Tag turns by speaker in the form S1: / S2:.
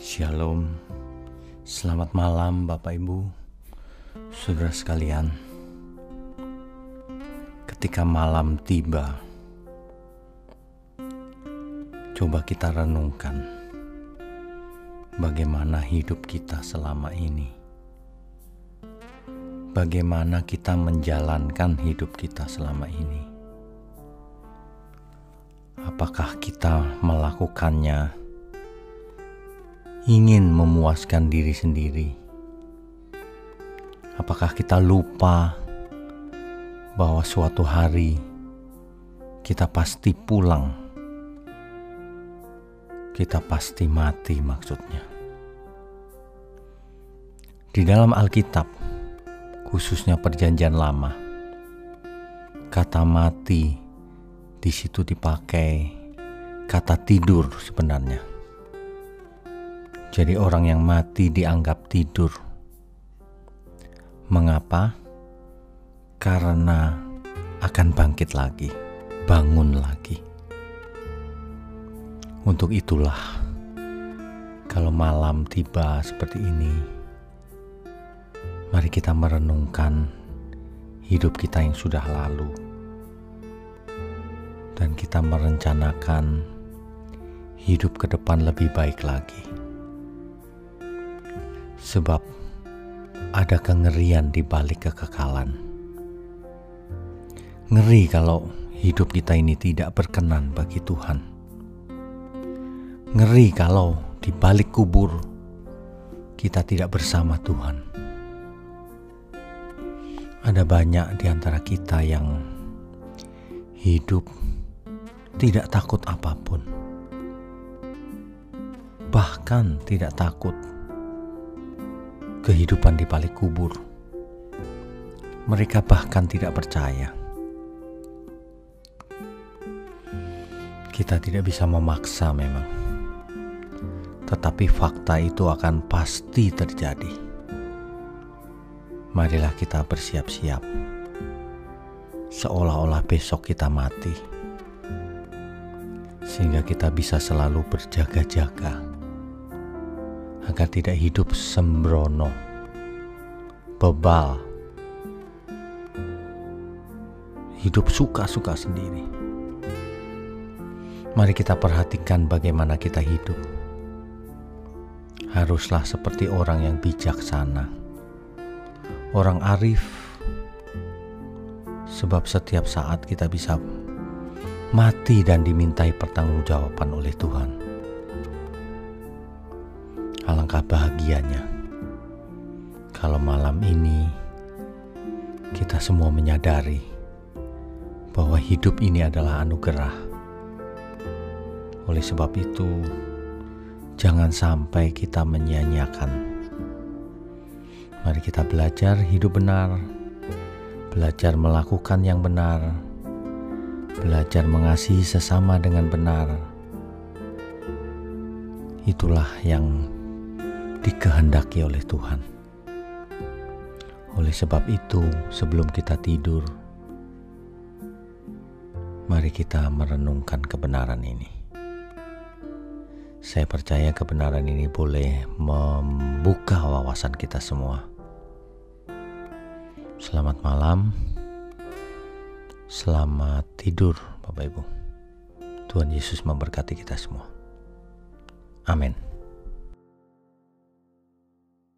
S1: Shalom, selamat malam Bapak Ibu, saudara sekalian. Ketika malam tiba, coba kita renungkan bagaimana hidup kita selama ini. Bagaimana kita menjalankan hidup kita selama ini? Apakah kita melakukannya? Ingin memuaskan diri sendiri? Apakah kita lupa bahwa suatu hari kita pasti pulang? Kita pasti mati, maksudnya. Di dalam Alkitab, khususnya Perjanjian Lama, kata "mati" di situ dipakai kata "tidur" sebenarnya jadi orang yang mati dianggap tidur. Mengapa? Karena akan bangkit lagi, bangun lagi. Untuk itulah, kalau malam tiba seperti ini, mari kita merenungkan hidup kita yang sudah lalu, dan kita merencanakan hidup ke depan lebih baik lagi sebab ada kengerian di balik kekekalan. Ngeri kalau hidup kita ini tidak berkenan bagi Tuhan. Ngeri kalau di balik kubur kita tidak bersama Tuhan. Ada banyak di antara kita yang hidup tidak takut apa pun, bahkan tidak takut kehidupan di balik kubur. Mereka bahkan tidak percaya. Kita tidak bisa memaksa memang. Tetapi fakta itu akan pasti terjadi. Marilah kita bersiap-siap. Seolah-olah besok kita mati. Sehingga kita bisa selalu berjaga-jaga agar tidak hidup sembrono, bebal, hidup suka-suka sendiri. Mari kita perhatikan bagaimana kita hidup. Haruslah seperti orang yang bijaksana, orang arif, sebab setiap saat kita bisa mati dan dimintai pertanggungjawaban oleh Tuhan. Alangkah bahagianya kalau malam ini kita semua menyadari bahwa hidup ini adalah anugerah. Oleh sebab itu, jangan sampai kita menyia-nyiakan. Mari kita belajar hidup benar, belajar melakukan yang benar, belajar mengasihi sesama dengan benar. Itulah yang dikehendaki oleh Tuhan. Oleh sebab itu, sebelum kita tidur, mari kita merenungkan kebenaran ini. Saya percaya kebenaran ini boleh membuka wawasan kita semua. Selamat malam, selamat tidur, Bapak Ibu. Tuhan Yesus memberkati kita semua. Amin.